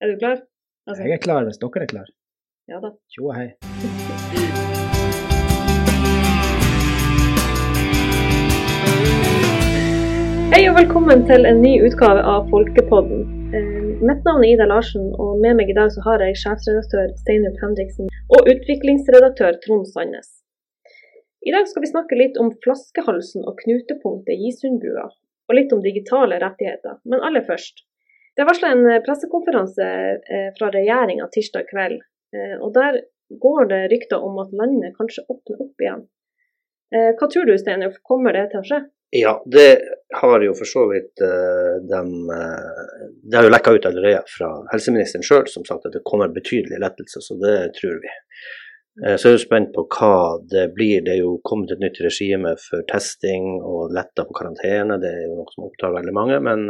Er du klar? Altså, Jeg er klar hvis dere er klar. ja da. Tjo hei. Hei og velkommen til en ny utgave av Folkepodden. Eh, mitt navn er Ida Larsen, og med meg i dag så har jeg sjefsredaktør Steinup Henriksen og utviklingsredaktør Trond Sandnes. I dag skal vi snakke litt om flaskehalsen og knutepunktet Gisundbrua, og litt om digitale rettigheter. Men aller først. Det er varsla en eh, pressekonferanse eh, fra regjeringa tirsdag kveld, eh, og der går det rykter om at landet kanskje åpner opp igjen. Hva tror du, Steinup, kommer det til å skje? Ja, det har jo for så vidt de Det har jo lekka ut allerede fra helseministeren sjøl, som sagt at det kommer betydelige lettelser, så det tror vi. Så Så er jeg jo spent på hva det blir. Det er jo kommet et nytt regime for testing og letta på karantene. Det er jo noe som opptar veldig mange. Men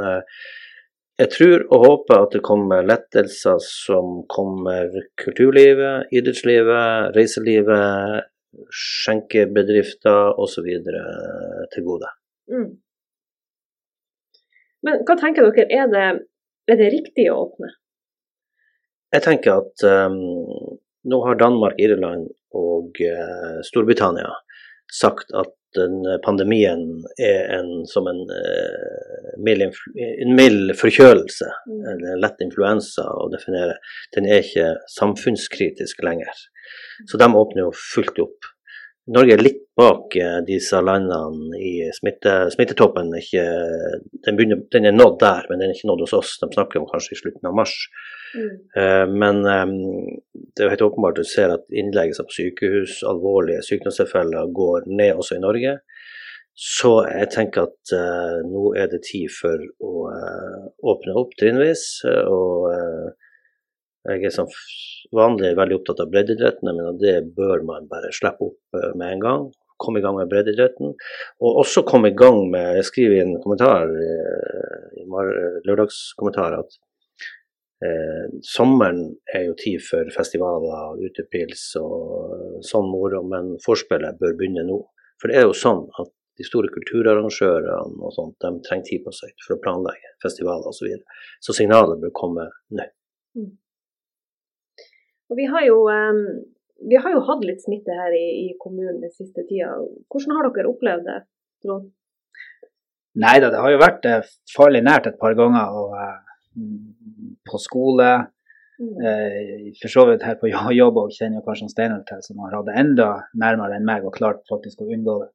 jeg tror og håper at det kommer lettelser som kommer kulturlivet, idrettslivet, reiselivet, skjenkebedrifter osv. til gode. Mm. Men hva tenker dere, er det, er det riktig å åpne? Jeg tenker at um, nå har Danmark, Irland og uh, Storbritannia sagt at den pandemien er en, som en, mild, en mild forkjølelse, Mm. eller lett influensa å definere. Den er ikke samfunnskritisk lenger. Så de åpner jo fullt opp. Norge er litt bak eh, disse landene i smitte, smittetoppen. Ikke, den, begynner, den er nådd der, men den er ikke nådd hos oss. De snakker om kanskje i slutten av mars. Mm. Uh, Men um, det er jo helt åpenbart du ser at innleggelser på sykehus, alvorlige sykdomstilfeller, går ned også i Norge. Så jeg tenker at uh, nå er det tid for å uh, åpne opp trinnvis. Og jeg er som vanlig veldig opptatt av breddeidretten. Jeg mener det bør man bare slippe opp eh, med en gang. Komme i gang med breddeidretten. Og også komme i gang med Jeg skriver i en kommentar eh, i lørdagskommentar at Eh, sommeren er jo tid for festivaler, utepils og sånn moro, men forspillet bør begynne nå. For det er jo sånn at de store kulturarrangørene og sånt, de trenger tid på seg for å planlegge festivaler osv. Så, videre. så signalet bør komme nå. Og vi har jo, em, vi har jo hatt litt smitte her i, i kommunen den siste tida. Hvordan har dere opplevd det? Trond? Nei da, det har jo vært eh, farlig nært et par ganger. Og, eh, på skole, Mm. eh, for så vidt her på jobb og kjenner kanskje Steinar til, som har hatt det enda nærmere enn meg og klart faktisk å unngå det.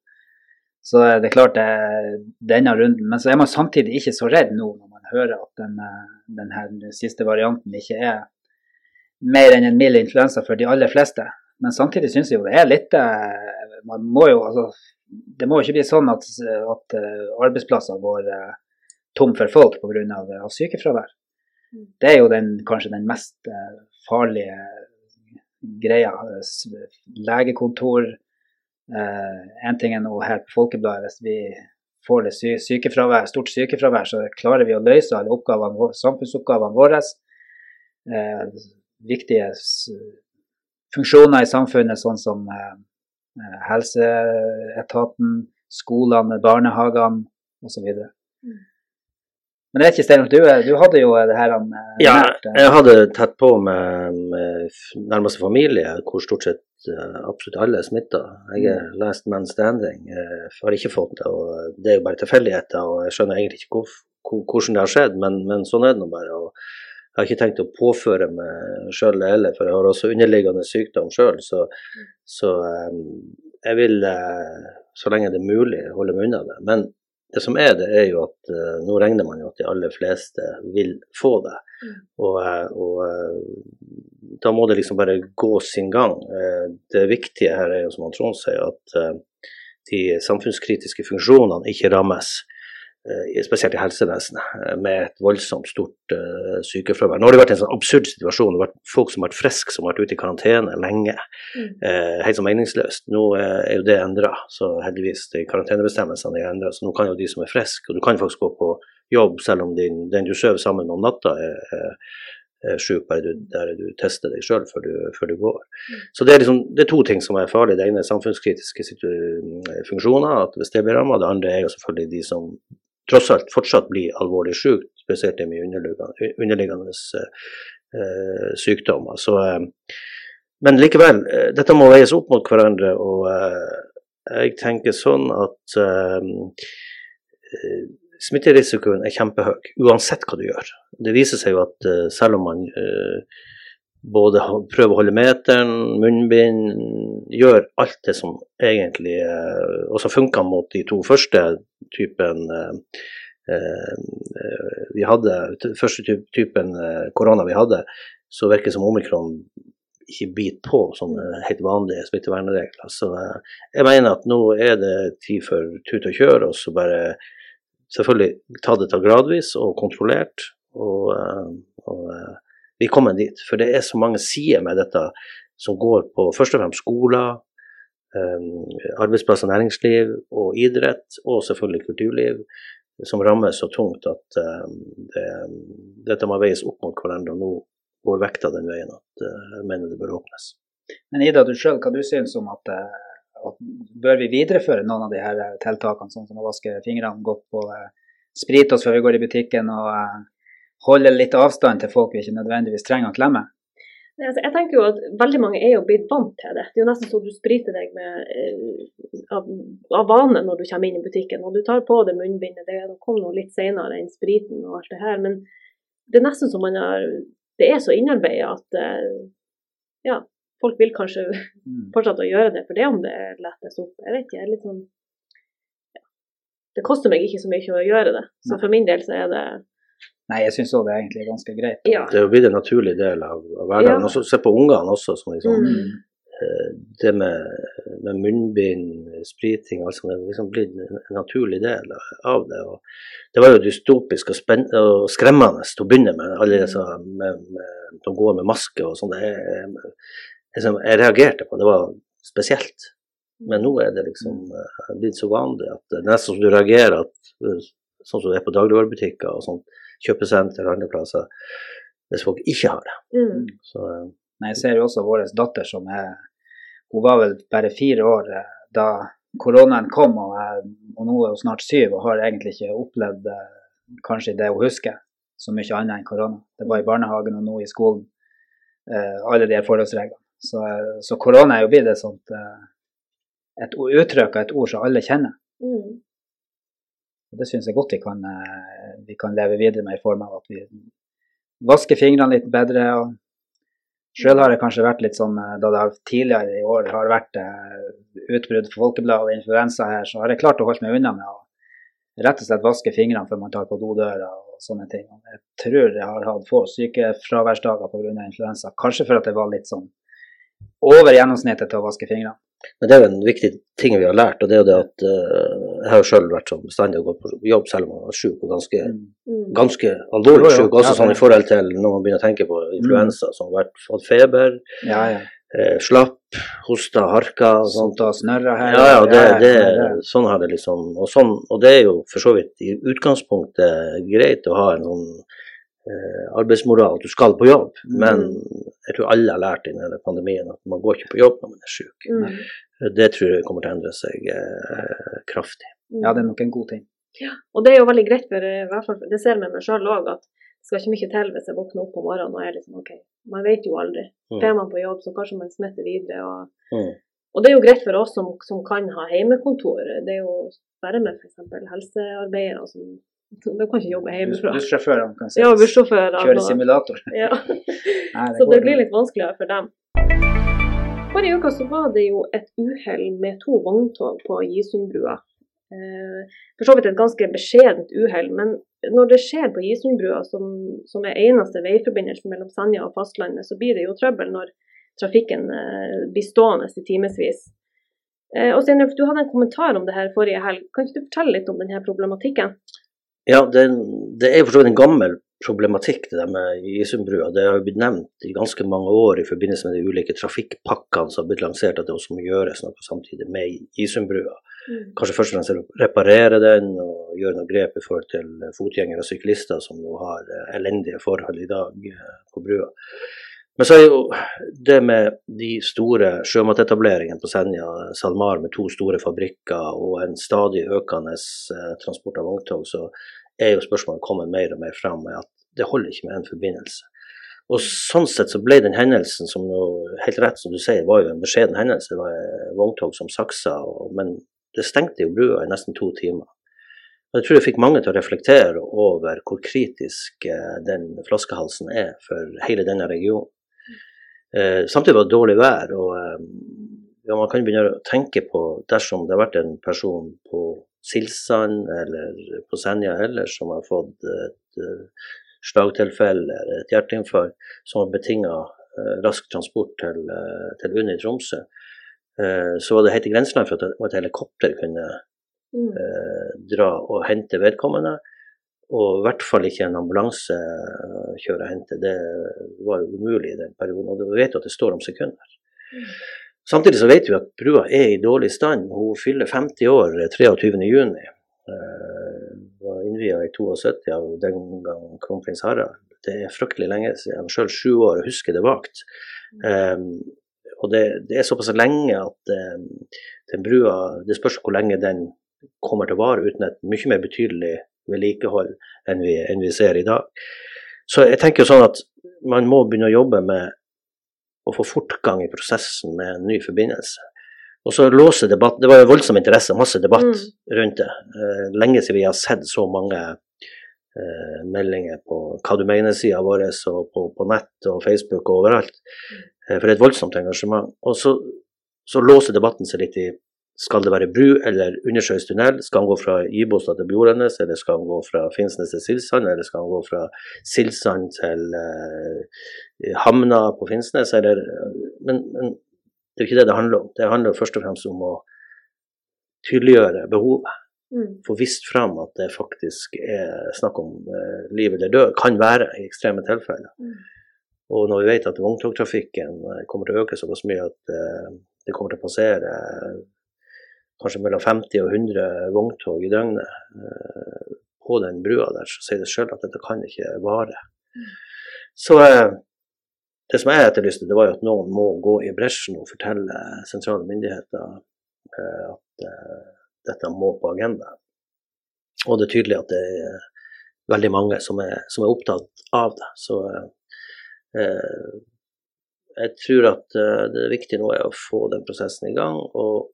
Så det er klart det er denne runden. Men så er man samtidig ikke så redd nå når man hører at den, den siste varianten ikke er mer enn en mild influensa for de aller fleste. Men samtidig syns jeg jo det er litt eh, Man må jo altså Det må jo ikke bli sånn at, at eh, arbeidsplasser går eh, tom for folk pga. Av, av sykefravær. Mm. Det er jo den, kanskje den mest farlige greia. Legekontor Én ting er nå her på Folkebladet, hvis vi får det sy sykefravær, stort sykefravær, så klarer vi å løse alle oppgavene, samfunnsoppgavene våre. Eh, viktige funksjoner i samfunnet, sånn som eh, eh, helseetaten, skolene, barnehagene osv. Mm. Men det er ikke Steinar, du, du hadde jo det her han Ja, eh, jeg hadde tett på med, med nærmeste familie, hvor stort sett absolutt alle er smitta. Jeg er last man standing. Jeg har ikke fått det, og det er jo bare tilfeldigheter. og Jeg skjønner egentlig ikke hvor, hvor, hvordan det har skjedd, men, men sånn er det nå bare. og jeg har ikke tenkt å påføre meg sjøl det heller, for jeg har også underliggende sykdom sjøl. Så, så eh, jeg vil, eh, så lenge det er mulig, holde meg unna det. Men det som er det, er jo at eh, nå regner man jo at de aller fleste vil få det. Mm. Og, eh, og da må det liksom bare gå sin gang. Det viktige her er jo, som Trond sier, at de samfunnskritiske funksjonene ikke rammes. Eh, Spesielt i helsevesenet, eh, med et voldsomt stort uh, sykefravær. Nå har det vært en sånn absurd situasjon. Det har vært folk som har vært friske, som har vært ute i karantene lenge. Mm. Uh, helt så meningsløst. Nå uh, er jo det endra, så heldigvis. De karantenebestemmelsene er endra. Så nå kan jo de som er friske, og du kan faktisk gå på jobb selv om din, den du sover sammen med om natta, er, er, sjuk, bare du, der du tester deg sjøl før, du- før du går. Mm. Så det er, liksom, det er to ting som er farlig. Det ene er samfunnskritiske funksjoner, at hvis det blir ramma. Det andre er jo selvfølgelig de som tross alt fortsatt blir alvorlig sykt, spesielt med underliggende, underliggende uh, sykdommer. Så, uh, men likevel, eh, dette må veies opp mot hverandre. og eh, jeg tenker sånn at eh, smitterisikoen er kjempehøy, uansett hva du gjør. Det viser seg jo at selv om man både prøve å holde meteren, munnbind, gjør alt det som egentlig Og som funka mot de to første typen vi hadde, første typen korona vi hadde, så virker det som omikron ikke biter på sånne helt vanlige smittevernregler. Så eh, jeg mener at nå er det tid for tut og kjør, og så bare selvfølgelig ta det til gradvis og kontrollert. Og, eh, og, eh, vi kommer dit. For det er så mange sider med dette som går på først og fremst skoler, arbeidsplasser, næringsliv og idrett, og selvfølgelig kulturliv, som rammes så tungt at det, dette må veies opp mot hverandre. og nå går vekta den veien at uh, jeg mener det bør åpnes. Men Ida, du sjøl, hva du syns om at, uh, at, bør vi videreføre noen av de her eh, tiltakene, sånn som å vaske fingrene godt på, sprite oss før vi går i butikken og holde litt avstand til folk vi ikke nødvendigvis trenger å klemme? Altså, jeg tenker jo at Veldig mange er jo blitt vant til det. Det er jo nesten så du spriter deg med, av, av, vane når du kommer inn i butikken. Og du tar på deg munnbindet. Det kom nå litt senere enn spriten og alt det her. Men det er nesten som man har det er så innarbeida at eh, ja, folk vil kanskje mm. fortsette å gjøre det for det om det lettes opp. Jeg vet ikke, jeg er litt sånn ja. Det koster meg ikke så mye å gjøre det, så for min del så er det Nei, jeg syns òg det er egentlig ganske greit. Ja. Det er jo blitt en naturlig del av, av hverdagen. Ja. Se på ungene også, som liksom mm. Eh, det med, med, munnbind, spriting, alt sånt, det er liksom blitt en naturlig del av det. Og det var jo dystopisk og, og skremmende til å begynne med, alle disse med, med, som går med maske og sånn. Jeg, jeg, jeg, reagerte på det, var spesielt. Men nå er det liksom uh, blitt så vanlig at nesten som du reagerer at, sånn som det er på dagligvarebutikker og sånn, kjøpesenter og andre plasser, hvis folk ikke har det. Mm. Så, uh, Nei, jeg ser jo også vår datter som er Hun var vel bare fire år eh, da koronaen kom, og, og nå er hun snart syv og har egentlig ikke opplevd eh, kanskje det hun husker, så mye annet enn korona. Det var i barnehagen og nå i skolen. Eh, alle de forholdsreglene. Så, så, korona er jo blitt et sånt et uttrykk og et ord som alle kjenner. Mm. Det syns jeg godt vi kan, vi kan leve videre med i form av at vi vasker fingrene litt bedre og Sjøl har det kanskje vært litt sånn eh, da det har tidligere i år har vært eh, utbrudd for folkeblad og influensa her, så har jeg klart å holde meg unna med å rett og slett vaske fingrene før man tar på dodøra og sånne ting. Jeg tror jeg har hatt få sykefraværsdager pga. influensa. Kanskje for at det var litt sånn over gjennomsnittet til å vaske fingrene. Men det er jo en viktig ting vi har lært, og det er jo det at uh, jeg har jo sjøl vært sånn bestandig og gått på jobb selv om jeg var syk, og ganske, mm. ganske alvorlig syk. Også sånn i forhold til når man begynner å tenke på influensa, mm. som har vært, fått feber, ja, ja. Eh, slapp, hosta, harka Sånt og snørra her. Ja, ja, det, det, sånn har det liksom og, sånn, og det er jo for så vidt i utgangspunktet greit å ha en sånn eh, arbeidsmoral, at du skal på jobb. Mm. Men jeg tror alle har lært i denne pandemien at man går ikke på jobb når man er syk. Mm. Det tror jeg kommer til å endre seg eh, kraftig. Ja, det er nok en god ting. Ja, og det er jo veldig greit, for i hvert fall, det ser jeg med meg sjøl òg, at det skal ikke mye til hvis jeg våkner opp om morgenen og er liksom OK, man vet jo aldri. Mm. Er man på jobb, så kanskje man smitter videre. Og, mm. og, det er jo greit for oss som, som kan ha hjemmekontor. Det er jo bare med f.eks. helsearbeidere som de kan ikke jobbe hjemmefra. Bussjåførene kan ja, bussjåfører, kjøre simulator. Ja. Nei, det så det blir litt vanskeligere for dem. Forrige uke så var det jo et uhell med to vogntog på Gisundbrua. Eh, for så vidt et ganske beskjedent uhell, men når det skjer på Gisundbrua, som, som, er eneste veiforbindelse mellom Senja og fastlandet, så blir det jo trøbbel når trafikken eh, blir stående i timevis. Eh, og Steinulf, du hadde en kommentar om det her forrige helg. Kan ikke du fortelle litt om denne problematikken? Ja, det, det er for så vidt en gammel problematikk det der med Isundbrua. Det har jo blitt nevnt i ganske mange år i forbindelse med de ulike trafikkpakkene som har blitt lansert, at det også må gjøres noe samtidig med Isundbrua. Mm. Kanskje først og fremst reparere den og gjøre noe grep i forhold til fotgjengere og syklister som nå har eh, elendige forhold i dag eh, på brua. Men så er jo det med de store sjømatetableringene på Senja, SalMar med to store fabrikker og en stadig økende eh, transport av vogntog, så er jo spørsmålet kommet mer og mer fram med at det holder ikke med en forbindelse. Og sånn sett så ble den hendelsen, som jo, helt rett som du sier, var jo en beskjeden hendelse. Det var et vogntog som saksa, og, men det stengte jo brua i nesten to timer. Og jeg tror det fikk mange til å reflektere over hvor kritisk eh, den flaskehalsen er for hele denne regionen. Eh, samtidig var det dårlig vær, og eh, ja, man kan begynne å tenke på dersom det har vært en person på Silsand eller på Senja ellers som har fått et uh, slagtilfelle eller et hjerteinfarkt som har betinga uh, rask transport til, uh, til UNN i Tromsø, så var det helt i grenseland for at et helikopter kunne Mm. dra og hente vedkommende. Og i hvert fall ikke en ambulanse kjøre og hente. Det var jo umulig i den perioden. Og du vet jo at det står om sekunder. Mm. Samtidig så vet vi at brua er i dårlig stand. Hun fyller 50 år 23.6. Uh, var innvia i 72 av den gang kronprins Harald. Det er fryktelig lenge siden. Jeg var sjøl sju år og husker det vagt. Um, og det, det, er såpass lenge at um, den brua Det spørs hvor lenge den kommer til å vare uten et mye mer betydelig vedlikehold enn vi, enn vi ser i dag. Så jeg tenker jo sånn at man må begynne å jobbe med å få fortgang i prosessen med en ny forbindelse. Og så låse debatt, Det var jo voldsom interesse, masse debatt Mm. rundt det. Eh, lenge siden vi har sett så mange eh, meldinger på hva du mener-sida vår og på, på nett og Facebook og overalt. Eh, for det er et voldsomt engasjement. Og så, så låser debatten seg litt i skal det være bru eller undersjøisk tunnel? Skal han gå fra Ibostad til Bjordenes, eller skal han gå fra Finnsnes til Silsand, eller skal han gå fra Silsand til eh, Hamna på Finnsnes? Eller, men, men det er jo ikke det det handler om. Det handler først og fremst om å tydeliggjøre behovet. Mm. Få vist fram at det faktisk er snakk om eh, liv eller død. Kan være i ekstreme tilfeller. Mm. Og når vi vet at vogntogtrafikken eh, kommer til å øke såpass mye at eh, det kommer til å passere kanskje mellom 50 og 100 vogntog i døgnet eh, på den brua der, så sier det sjøl at dette kan ikke vare. Så eh, det som jeg etterlyste, det var jo at noen må gå i bresjen og fortelle sentrale myndigheter eh, at dette må på agendaen. Og det er tydelig at det er veldig mange som er, som er opptatt av det. Så eh, jeg tror at det viktige nå er å få den prosessen i gang. Og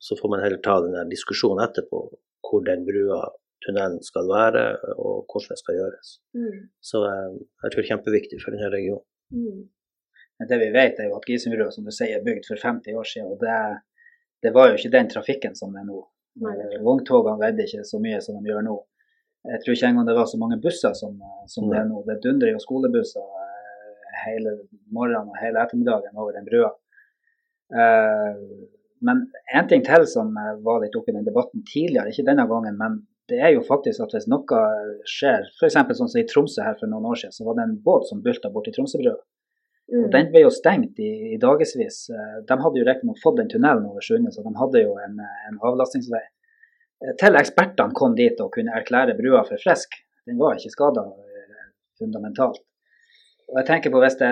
så får man heller ta den der diskusjonen etterpå, hvor den brua, tunnelen skal være, og hvordan det skal gjøres. Mm. Så eh, jeg tror det er kjempeviktig for denne regionen. Mm. Men det vi vet, er jo at Gisenbrua som du sier, er bygd for 50 år siden. og det, det var jo ikke den trafikken som er nå. Eh, Vogntogene veide ikke så mye som de gjør nå. Jeg tror ikke engang det var så mange busser som, som mm. det er nå. Det dundrer jo skolebusser eh, hele morgenen og hele ettermiddagen over den brua. Eh, men en ting til som eh, var litt oppe i den debatten tidligere, ikke denne gangen, men det er jo faktisk at hvis noe skjer, f.eks. sånn som i Tromsø her for noen år siden, så var det en båt som bulta borti Tromsøbrua. Mm. Og Den ble jo stengt i, i dagevis. De hadde jo riktignok fått den tunnelen over sundet, så de hadde jo en, en avlastningsvei. Eh, Til ekspertene kom dit og kunne erklære brua for frisk. Den var ikke skada fundamentalt. Og jeg tenker på hvis det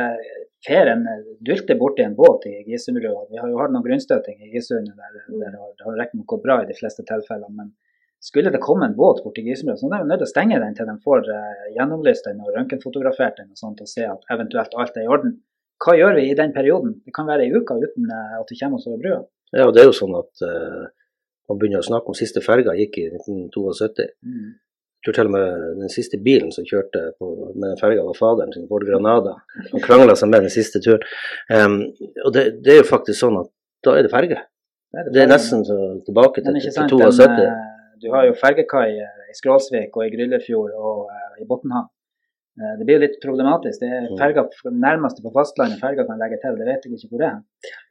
ferien dulte borti en båt i Gisundbrua Vi har jo hatt noen grunnstøting i Gisund, der, der har det har riktignok gått bra i de fleste tilfellene. Men skulle det komme en båt borti Gisundbrua, så er de nødt til å stenge den til de får uh, gjennomlyst den og røntgenfotografert den og sånt, og se at eventuelt alt er i orden. Hva gjør vi i den perioden? Det kan være ei uke uten eh, at vi kommer oss over brua. Ja, og det er jo sånn at uh, man begynner å snakke om siste ferga gikk i 1972. Mm. Jeg tror til og med den siste bilen som kjørte på, med ferga, var faderen sin, Bård Granada. Han krangla seg med den siste turen. Um, og det, det er jo faktisk sånn at da er det ferge. Det er nesten så tilbake til, til 72. eh, du har jo fergekai eh, i Skrålsvik og i Gryllefjord og uh, i Botnhamn. Det blir jo litt problematisk. Det er ferga ferger nærmeste på fastlandet ferger kan legge til, det vet jeg ikke hvor det er.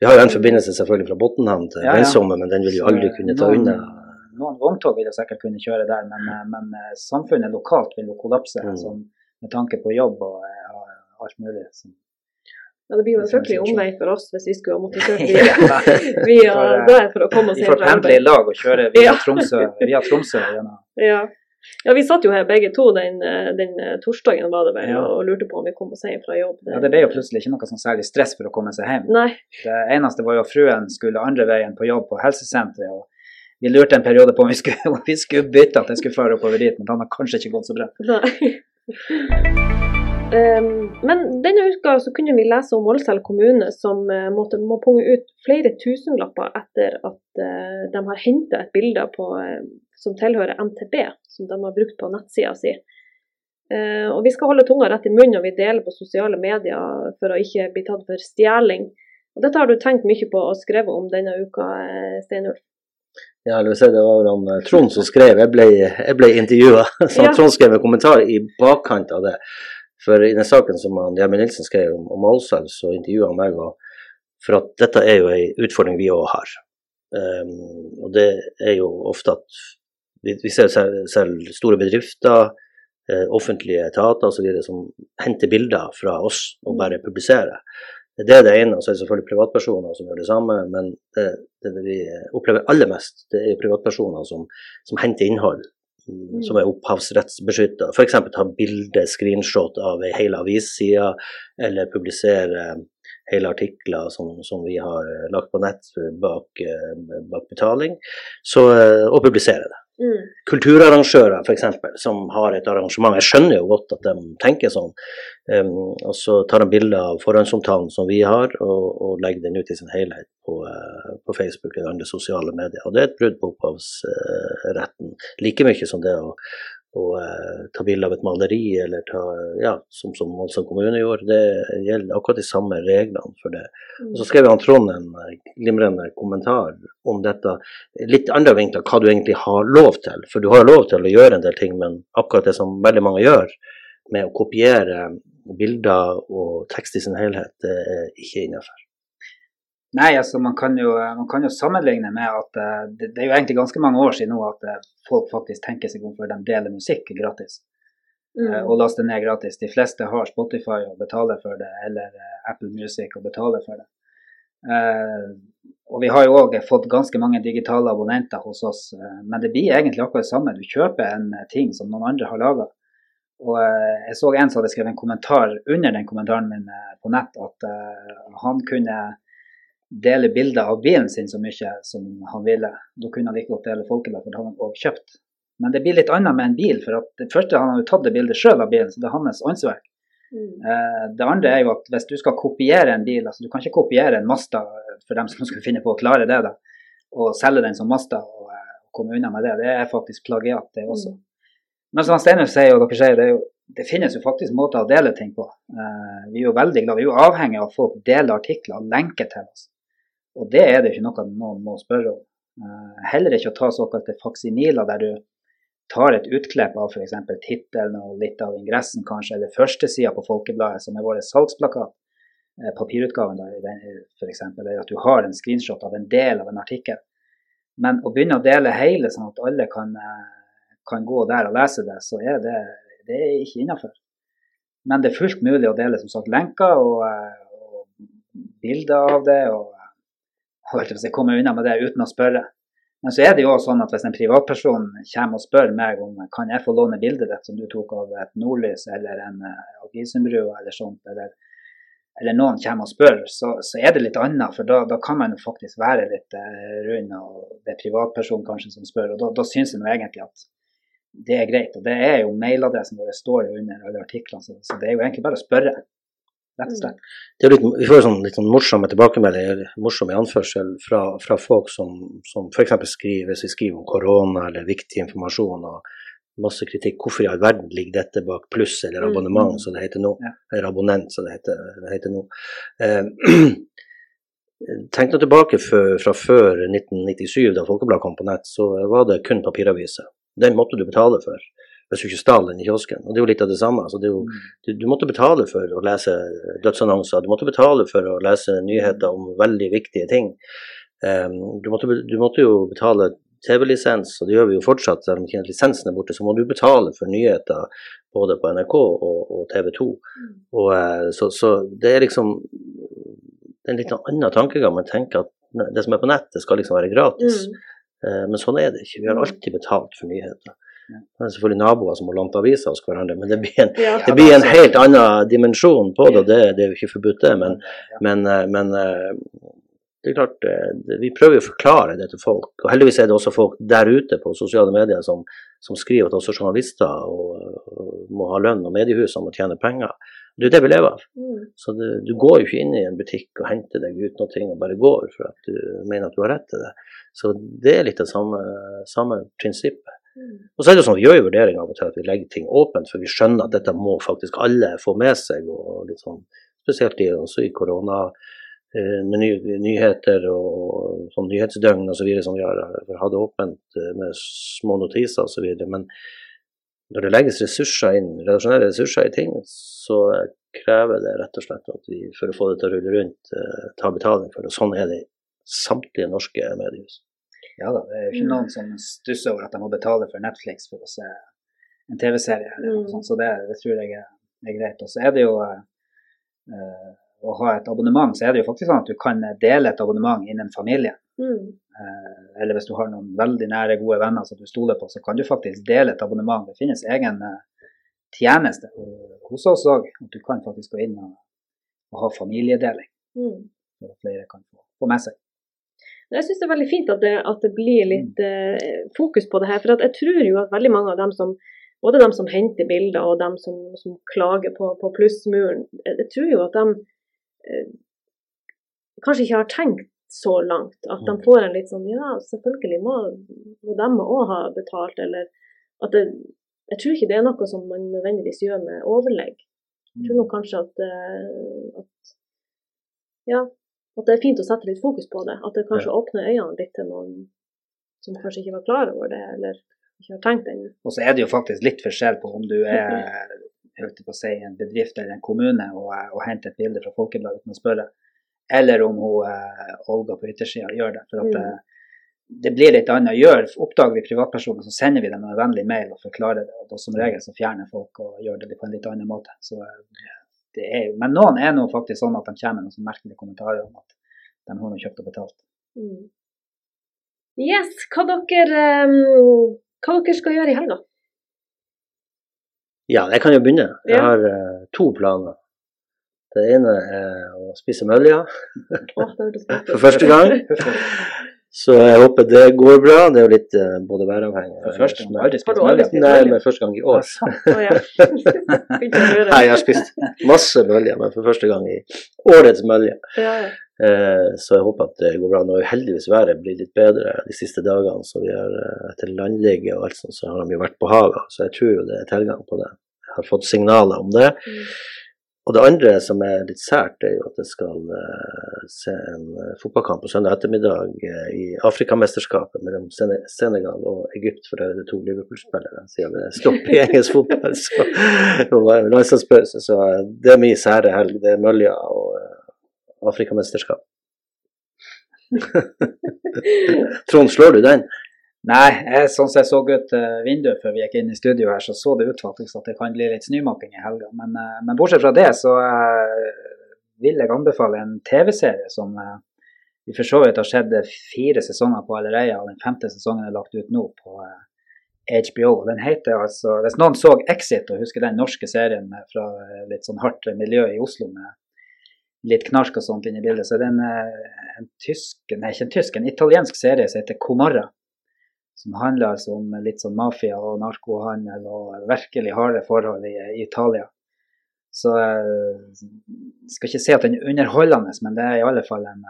Vi har jo en forbindelse selvfølgelig fra Botnhamn til Ja, ja. Men den vil jo aldri kunne ta unna. Noen vogntog vil jo sikkert kunne kjøre der, men, eh, men eh, samfunnet lokalt vil jo kollapse Mm. sånn, med tanke på jobb og og alt mulig. Så. Ja, det blir jo en fryktelig sånn omvei for oss hvis vi skulle ha måttet kjøre via, via For, eh, der for å komme oss Vi får pendle i lag og kjøre via Tromsø. Via Tromsø gjennom. Ja. ja, vi satt jo her begge to den, eh, den eh, torsdagen var det vel, Ja. og lurte på om vi kom oss hjem fra jobb. Ja, det ble jo plutselig ikke noe sånn særlig stress for å komme seg hjem. Nei. Det eneste var jo at fruen skulle andre veien på jobb på helsesenteret. og Vi lurte en periode på om vi skulle, om vi skulle bytte, at jeg skulle føre oppover dit, men den har kanskje ikke gått så bra. Um, men denne uka så kunne vi lese om Målselv kommune som uh, måtte, må punge ut flere tusenlapper etter at uh, de har henta et bilde på, uh, som tilhører NTB, som de har brukt på nettsida si. og Vi skal holde tunga rett i munnen når vi deler på sosiale medier for å ikke bli tatt for stjeling. Og Dette har du tenkt mye på og skrevet om denne uka, Steinulf? Ja, det var vel om Trond som skrev, jeg ble, jeg ble intervjua. Så ja. Trond skrev en kommentar i bakkant av det. For i den saken som Jermin Nilsen skrev om, om Målselv, så intervjua han meg og, for at dette er jo en utfordring vi òg har. Um, og det er jo ofte at vi, vi ser selv, selv, store bedrifter, eh, offentlige etater osv. som henter bilder fra oss og mm. bare publiserer. Det er det ene, og så er det selvfølgelig privatpersoner som gjør det samme. Men det, det, det vi opplever aller mest, det er privatpersoner som, som henter innhold Mm. som er opphavsrettsbeskytta. F.eks. ta bilde, screenshot av ei hel avisside, eller publisere hele artikler som, som, vi har lagt på nett bak, bak betaling, så, og publisere det. Mm. Kulturarrangører f.eks. som har et arrangement. Jeg skjønner jo godt at de tenker sånn. Um, og så tar de bilder av forhåndsomtalen som vi har, og, og, legger den ut i sin helhet på, uh, på, Facebook eller andre sosiale medier. Og det er et brudd på opphavsretten. Like mye som det å, å eh, ta bilde av et maleri, eller ta, ja, som, som Målsand kommune gjorde. Det gjelder akkurat de samme reglene for det. Og Så skrev han Trond en eh, glimrende kommentar om dette. Litt andre vinkler hva du egentlig har lov til. For du har lov til å gjøre en del ting, men akkurat det som veldig mange gjør, med å kopiere bilder og tekst i sin helhet, det er ikke innenfor. Nei, altså man kan, jo, man kan jo sammenligne med at uh, det, det, er jo egentlig ganske mange år siden nå at uh, folk faktisk tenker seg om før de deler musikk gratis. Mm. Uh, og laster ned gratis. De fleste har Spotify og betaler for det, eller Apple Music og betaler for det. og vi har jo òg fått ganske mange digitale abonnenter hos oss, men det blir egentlig akkurat det samme. Du kjøper en ting som noen andre har laga. Og jeg så en som hadde skrevet en kommentar under den kommentaren min på nett, at han kunne dele bilder av bilen sin så mye som han ville. Da kunne han like godt dele folkene, for det hadde han òg kjøpt. Men det blir litt annet med en bil, for at det første han har jo tatt det bildet sjøl av bilen, så det er hans åndsverk. Mm. Eh, det andre er jo at hvis du skal kopiere en bil, altså du kan ikke kopiere en Masta for dem som skulle finne på å klare det, da, og selge den som Masta og, og eh, komme unna med det. Det er faktisk plagiat, det også. Mm. Men som Steinar sier, og dere sier, det, jo, det, finnes jo faktisk måter å dele ting på. Uh, vi er jo veldig glad, vi er jo avhengig av at folk deler artikler og lenker til oss. Og det er det ikke noe noen må spørre om. Uh, heller ikke å ta såkalte faksimiler der du tar et utklipp av f.eks. tittelen og litt av ingressen, kanskje, eller førstesida på Folkebladet, som er vår salgsplakat, papirutgaven papirutgaven f.eks., eller at du har en screenshot av en del av en artikkel. Men å begynne å dele hele, sånn at alle kan, uh, kan gå der og lese det, så er det, det er ikke innafor. Men det er fullt mulig å dele som sagt lenker og, og bilder av det. og jeg komme unna med det uten å spørre. Men så er det jo også sånn at hvis en privatperson kommer og spør meg om kan jeg få låne bildet ditt som du tok av et nordlys eller en uh, eller sånt, eller, eller, noen kommer og spør, så, så, er det litt annet. For da, da kan man jo faktisk være litt uh, rund, og det er privatpersonen kanskje som spør. Og da, da syns jeg nå egentlig at det er greit. Og det er jo mailadressen vår står jo under alle artiklene, så, så det er jo egentlig bare å spørre rett og slett. Mm. Litt, vi får sånn, litt sånn morsomme tilbakemeldinger, morsomme anførsel, fra, fra folk som, som f.eks. skriver hvis vi skriver om korona eller viktig informasjon og masse kritikk. Hvorfor i all verden ligger dette bak pluss eller mm. abonnement, mm. som det heter nå? Ja. Eller abonnent, som det heter, det heter nå. Eh, Tenk nå tilbake for, fra før 1997, da Folkebladet kom på nett, så var det kun papiraviser. Den måtte du betale for hvis du ikke stjal den i kiosken. Og det er jo litt av det samme. Altså, det jo, mm. du, du, måtte betale for å lese dødsannonser, du måtte betale for å lese nyheter om veldig viktige ting. Um, du, måtte, du, måtte, jo betale TV-lisens, og det gjør vi jo fortsatt, selv om lisensen er borte, så må du betale for nyheter både på NRK og, og TV 2. Mm. Og, uh, så, så, det er liksom det er en litt annen tankegang. Man tenker at det som er på nettet, skal liksom være gratis. Mm. Uh, men sånn er det ikke. Vi har mm. alltid betalt for nyheter. Det er selvfølgelig naboer som har lånt aviser hos hverandre, men det blir en, ja, det blir en helt annen dimensjon på det. det, det, er jo ikke forbudt, det. Men, men, eh, men, eh, det er klart, eh, Vi prøver å forklare det til folk. og Heldigvis er det også folk der ute på sosiale medier som, som skriver at også journalister og, og må ha lønn, og mediehusene må tjene penger. Det er det vi lever av. Mm. Så det, du går jo ikke inn i en butikk og henter deg ut noe og bare går for at du mener at du har rett til det. Så det er litt det samme, samme prinsippet. Og så er det jo sånn, Vi gjør jo vurderinger av og til at vi legger ting åpent, for vi skjønner at dette må faktisk alle få med seg. og litt sånn, Spesielt i, også i korona, eh, med ny, nyheter og sånn nyhetsdøgn osv. som vi har hatt åpent eh, med små notiser osv. Men når det legges ressurser inn, redaksjonelle ressurser i ting, så krever det rett og slett at vi for å få det til å rulle rundt, eh, tar betaling for det. Og sånn er det i samtlige norske mediehus. Ja da, det er jo ikke noen som stusser over at de må betale for Netflix for å se en TV-serie. eller noe Mm. sånt, Så det, det tror jeg er, er greit. Og så er det jo eh, å ha et abonnement, så er det jo faktisk sånn at du kan dele et abonnement innen familien. Mm. Eh, eller hvis du har noen veldig nære, gode venner som du stoler på, så kan du faktisk dele et abonnement. Det finnes egen eh, tjeneste hos oss òg, at du kan faktisk gå inn og, og ha familiedeling. Mm. For at flere kan få, få med seg. Jeg syns det er veldig fint at det, at det blir litt eh, fokus på det her. For jeg tror jo at veldig mange av dem som både dem som henter bilder og dem som, som klager på, på plussmuren, jeg, jeg tror jo at de eh, kanskje ikke har tenkt så langt. At de får en litt sånn Ja, selvfølgelig må, må de òg ha betalt, eller at det Jeg tror ikke det er noe som man nødvendigvis gjør med overlegg. Jeg tror nok kanskje at, eh, at Ja, at det er fint å sette litt fokus på det. At det kanskje åpner øynene litt til noen som kanskje ikke var klar over det, eller ikke har tenkt ennå. Og så er det jo faktisk litt forskjell på om du er jeg på å si, en bedrift eller en kommune og, og henter et bilde fra Folkebladet uten å spørre, eller om hun, eh, Olga på yttersida gjør det. For at Mm. det, det blir litt annet. Gjør, oppdager vi privatpersoner, så sender vi dem en vennlig mail og forklarer det. Og som regel så fjerner folk og gjør det på en litt annen måte. Så eh, det er jo, men noen er nå faktisk sånn at de kommer med noen merkelige kommentarer om at de har noe kjøpt og betalt. Mm. Yes, hva dere, um, hva dere skal gjøre i helga? Ja, jeg kan jo begynne. Jeg Ja. har uh, to planer. Det ene er å spise mølja for første gang. Så jeg håper det går bra. Det er jo litt uh, både væravhengig For første gang. Aldri spist mølje. Nei, men første gang i år. Å, ja. Nei, jeg har spist masse mølje, men for første gang i årets mølje. Ja, ja. Eh, Så jeg håper at det går bra. Nå har heldigvis været blitt litt bedre de siste dagene, så vi har eh, etter landligge og alt sånt, så har de jo vært på havet. Så jeg tror jo det er tilgang på det. Jeg har fått signaler om det. Mm. Og det andre som er litt sært, er jo at jeg skal eh, se en eh, fotballkamp på søndag ettermiddag eh, i Afrikamesterskapet mellom Sene- Senegal og Egypt, for der er det to Liverpool-spillere, siden det er stopp i engelsk fotball. Så, så eh, det er min sære helg. Det er Mølja og Afrikamesterskap. Trond, slår du den? Nei, jeg, sånn som jeg så ut uh, vinduet før vi gikk inn i studio her, så så det ut faktisk at det kan bli litt snømaking i helga. Men, uh, men bortsett fra det, så uh, vil jeg anbefale en TV-serie som vi for så vidt har sett fire sesonger på allerede, og den femte sesongen er lagt ut nå på HBO. Den heter altså Hvis noen så Exit og husker den norske serien fra litt sånn hardt miljø i Oslo med litt knark og sånt inn i bildet, så er det en, en tysk, nei ikke en tysk, en italiensk serie som heter Comorra som handler altså om litt sånn mafia og narkohandel og virkelig harde forhold i, i Italia. Så jeg skal ikke si at den er underholdende, men det er i alle fall en,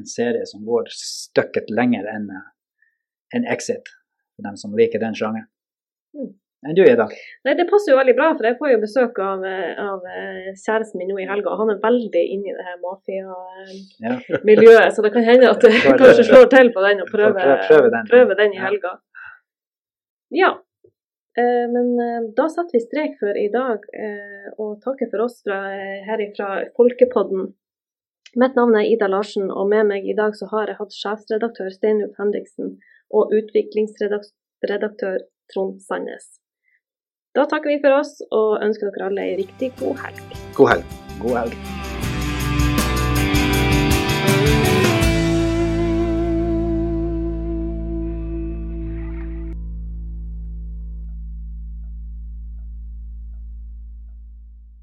en serie som går stykket lenger enn en Exit, for dem som liker den sjangeren. Mm. Enn du, Ida? Nei, det passer jo veldig bra, for jeg får jo besøk av, eh, av eh, kjæresten min nå i helga. Han er veldig inne i det her mafia-miljøet, Ja. så det kan hende at kanskje eh, slår til på den og prøver, prøve- den. prøve den i helga. Ja. Men da setter vi strek for i dag, og takker for oss fra, her fra Folkepodden. Mitt navn er Ida Larsen, og med meg i dag så har jeg hatt sjefsredaktør Steinulf Henriksen og utviklingsredaktør Trond Sandnes. Da takker vi for oss og ønsker dere alle ei riktig god helg. God helg. God helg.